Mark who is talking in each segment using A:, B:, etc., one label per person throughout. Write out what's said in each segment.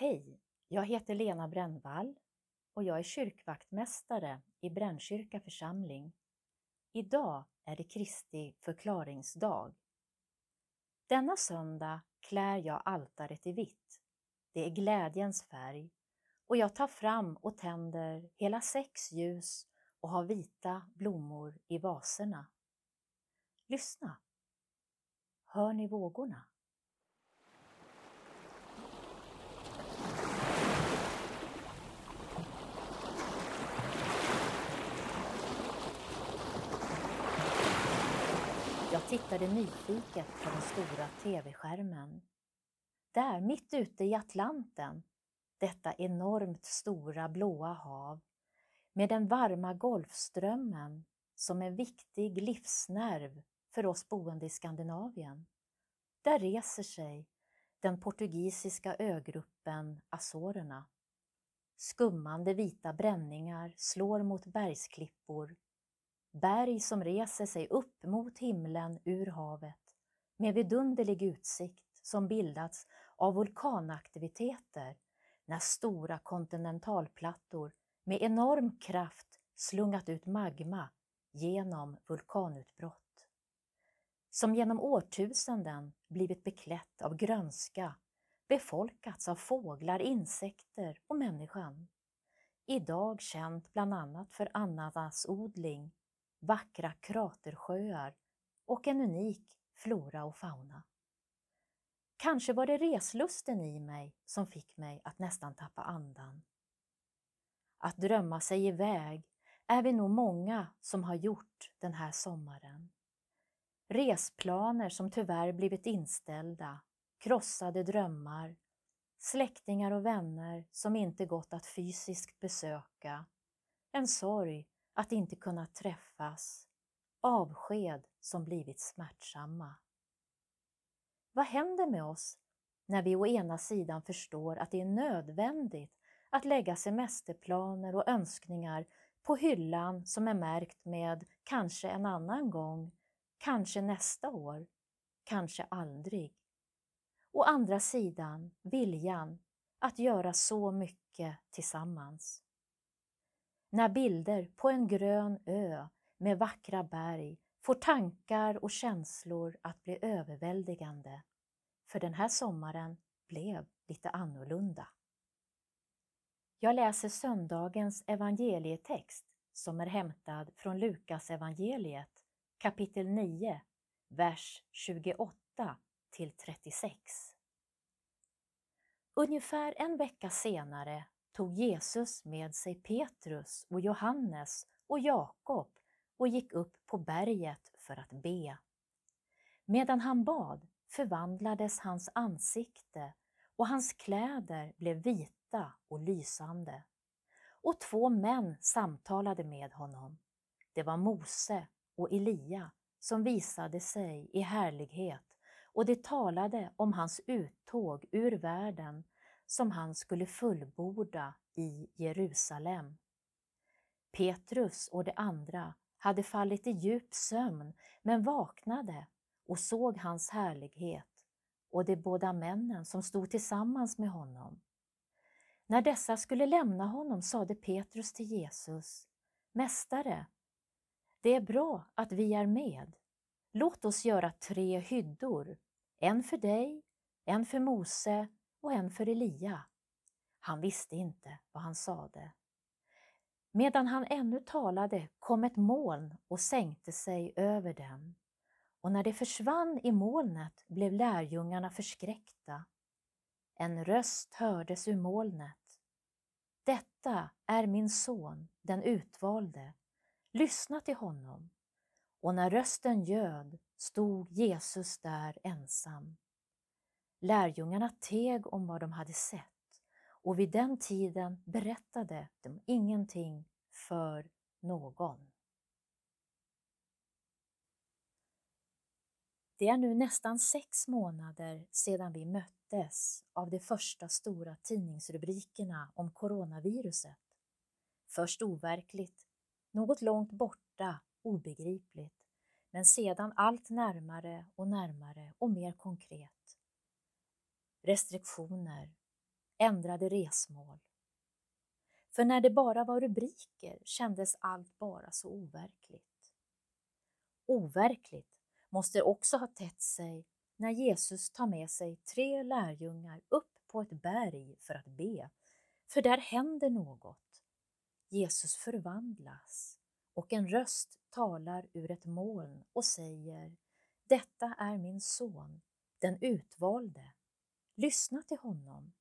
A: Hej, jag heter Lena Brännvall och jag är kyrkvaktmästare i Brännkyrka församling. Idag är det Kristi förklaringsdag. Denna söndag klär jag altaret i vitt. Det är glädjens färg och jag tar fram och tänder hela sex ljus och har vita blommor i vaserna. Lyssna! Hör ni vågorna? Tittade nyfiket på den stora tv-skärmen. Där, mitt ute i Atlanten, detta enormt stora blåa hav, med den varma Golfströmmen som en viktig livsnerv för oss boende i Skandinavien. Där reser sig den portugisiska ögruppen Azorerna. Skummande vita bränningar slår mot bergsklippor berg som reser sig upp mot himlen ur havet med vidunderlig utsikt som bildats av vulkanaktiviteter när stora kontinentalplattor med enorm kraft slungat ut magma genom vulkanutbrott. Som genom årtusenden blivit beklätt av grönska, befolkats av fåglar, insekter och människan. Idag känt bland annat för ananasodling vackra kratersjöar och en unik flora och fauna. Kanske var det reslusten i mig som fick mig att nästan tappa andan. Att drömma sig iväg är vi nog många som har gjort den här sommaren. Resplaner som tyvärr blivit inställda, krossade drömmar, släktingar och vänner som inte gått att fysiskt besöka, en sorg att inte kunna träffas, avsked som blivit smärtsamma. Vad händer med oss när vi å ena sidan förstår att det är nödvändigt att lägga semesterplaner och önskningar på hyllan som är märkt med kanske en annan gång, kanske nästa år, kanske aldrig. Å andra sidan viljan att göra så mycket tillsammans. När bilder på en grön ö med vackra berg får tankar och känslor att bli överväldigande. För den här sommaren blev lite annorlunda. Jag läser söndagens evangelietext som är hämtad från Lukas evangeliet kapitel 9, vers 28 till 36. Ungefär en vecka senare tog Jesus med sig Petrus och Johannes och Jakob och gick upp på berget för att be. Medan han bad förvandlades hans ansikte och hans kläder blev vita och lysande. Och två män samtalade med honom. Det var Mose och Elia som visade sig i härlighet och de talade om hans uttåg ur världen som han skulle fullborda i Jerusalem. Petrus och de andra hade fallit i djup sömn men vaknade och såg hans härlighet och de båda männen som stod tillsammans med honom. När dessa skulle lämna honom sade Petrus till Jesus, Mästare, det är bra att vi är med. Låt oss göra tre hyddor, en för dig, en för Mose och en för Elia. Han visste inte vad han sade. Medan han ännu talade kom ett moln och sänkte sig över dem. Och när det försvann i molnet blev lärjungarna förskräckta. En röst hördes ur molnet. Detta är min son, den utvalde. Lyssna till honom. Och när rösten ljöd stod Jesus där ensam. Lärjungarna teg om vad de hade sett och vid den tiden berättade de ingenting för någon. Det är nu nästan sex månader sedan vi möttes av de första stora tidningsrubrikerna om coronaviruset. Först overkligt, något långt borta, obegripligt, men sedan allt närmare och närmare och mer konkret restriktioner, ändrade resmål. För när det bara var rubriker kändes allt bara så overkligt. Overkligt måste också ha tätt sig när Jesus tar med sig tre lärjungar upp på ett berg för att be, för där händer något. Jesus förvandlas och en röst talar ur ett moln och säger Detta är min son, den utvalde. Lyssna till honom.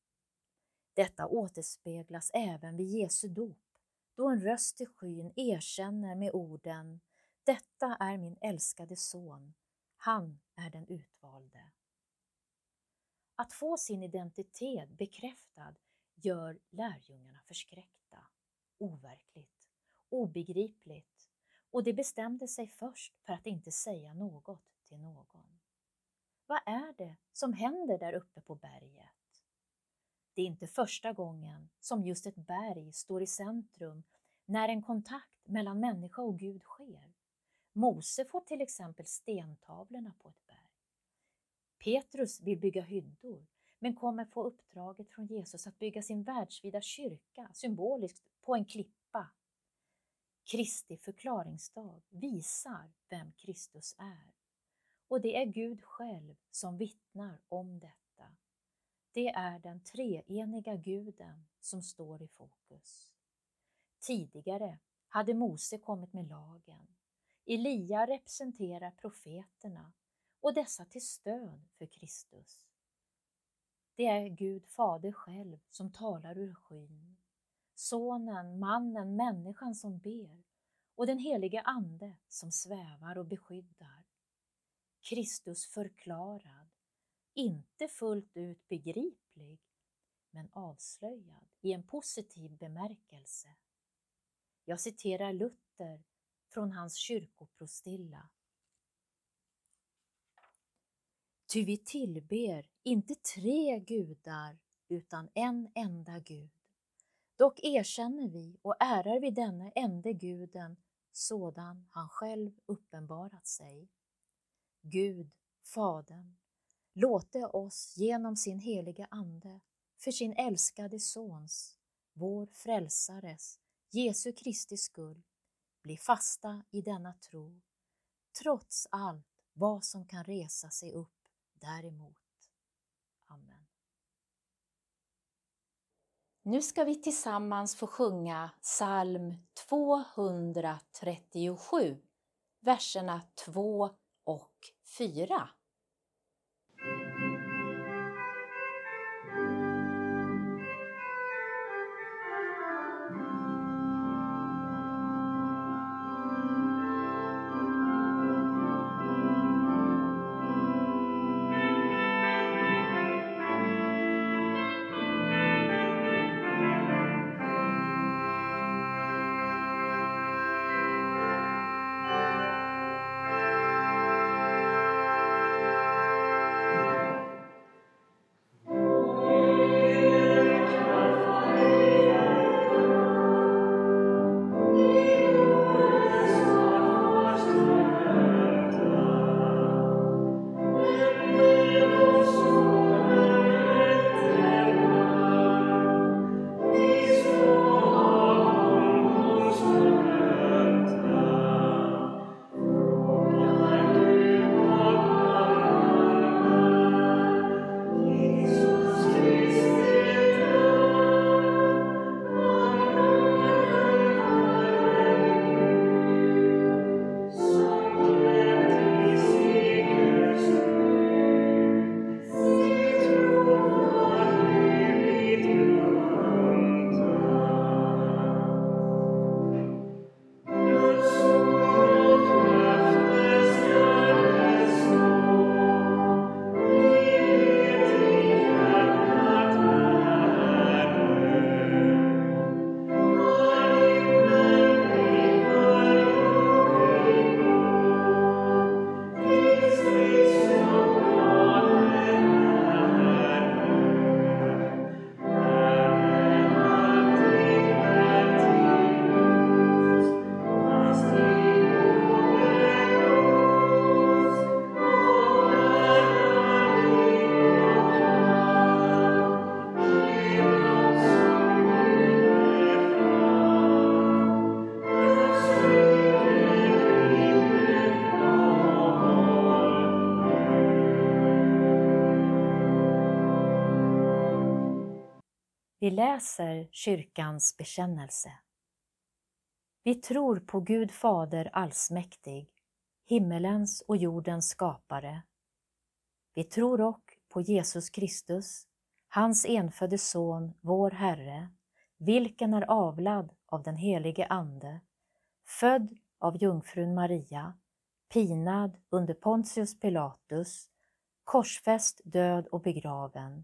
A: Detta återspeglas även vid Jesu dop, då en röst i skyn erkänner med orden Detta är min älskade son, han är den utvalde. Att få sin identitet bekräftad gör lärjungarna förskräckta, overkligt, obegripligt och de bestämde sig först för att inte säga något till någon. Vad är det som händer där uppe på berget? Det är inte första gången som just ett berg står i centrum när en kontakt mellan människa och Gud sker. Mose får till exempel stentavlorna på ett berg. Petrus vill bygga hyddor, men kommer få uppdraget från Jesus att bygga sin världsvida kyrka symboliskt på en klippa. Kristi förklaringsdag visar vem Kristus är. Och det är Gud själv som vittnar om detta. Det är den treeniga guden som står i fokus. Tidigare hade Mose kommit med lagen. Elia representerar profeterna och dessa till stöd för Kristus. Det är Gud Fader själv som talar ur skyn. Sonen, mannen, människan som ber och den helige Ande som svävar och beskyddar. Kristus förklarad, inte fullt ut begriplig, men avslöjad i en positiv bemärkelse. Jag citerar Luther från hans kyrkoprostilla. Ty vi tillber inte tre gudar utan en enda Gud. Dock erkänner vi och ärar vi denne ende guden sådan han själv uppenbarat sig. Gud, Fadern, låte oss genom sin heliga Ande för sin älskade Sons, vår Frälsares, Jesu Kristi skull, bli fasta i denna tro, trots allt vad som kan resa sig upp däremot. Amen. Nu ska vi tillsammans få sjunga psalm 237, verserna 2 och 4. Vi läser kyrkans bekännelse. Vi tror på Gud Fader allsmäktig, himmelens och jordens skapare. Vi tror också på Jesus Kristus, hans enfödde Son, vår Herre, vilken är avlad av den helige Ande, född av jungfrun Maria, pinad under Pontius Pilatus, korsfäst, död och begraven,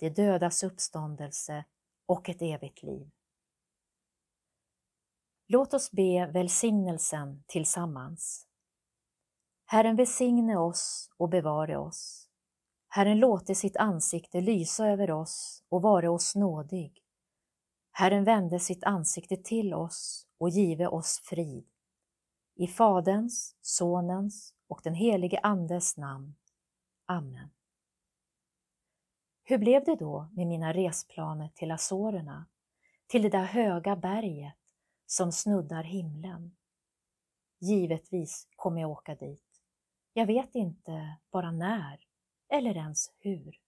A: de dödas uppståndelse och ett evigt liv. Låt oss be välsignelsen tillsammans. Herren välsigne oss och bevare oss. Herren låte sitt ansikte lysa över oss och vare oss nådig. Herren vände sitt ansikte till oss och give oss frid. I Faderns, Sonens och den helige Andes namn. Amen. Hur blev det då med mina resplaner till Azorerna, till det där höga berget som snuddar himlen? Givetvis kommer jag åka dit. Jag vet inte bara när eller ens hur.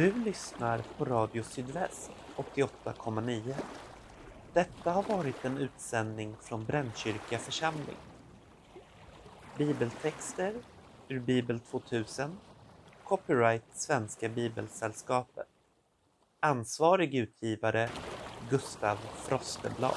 B: Du lyssnar på Radio Sydväst 88,9. Detta har varit en utsändning från Brännkyrka församling. Bibeltexter ur Bibel 2000 Copyright Svenska Bibelsällskapet Ansvarig utgivare Gustav Frosteblad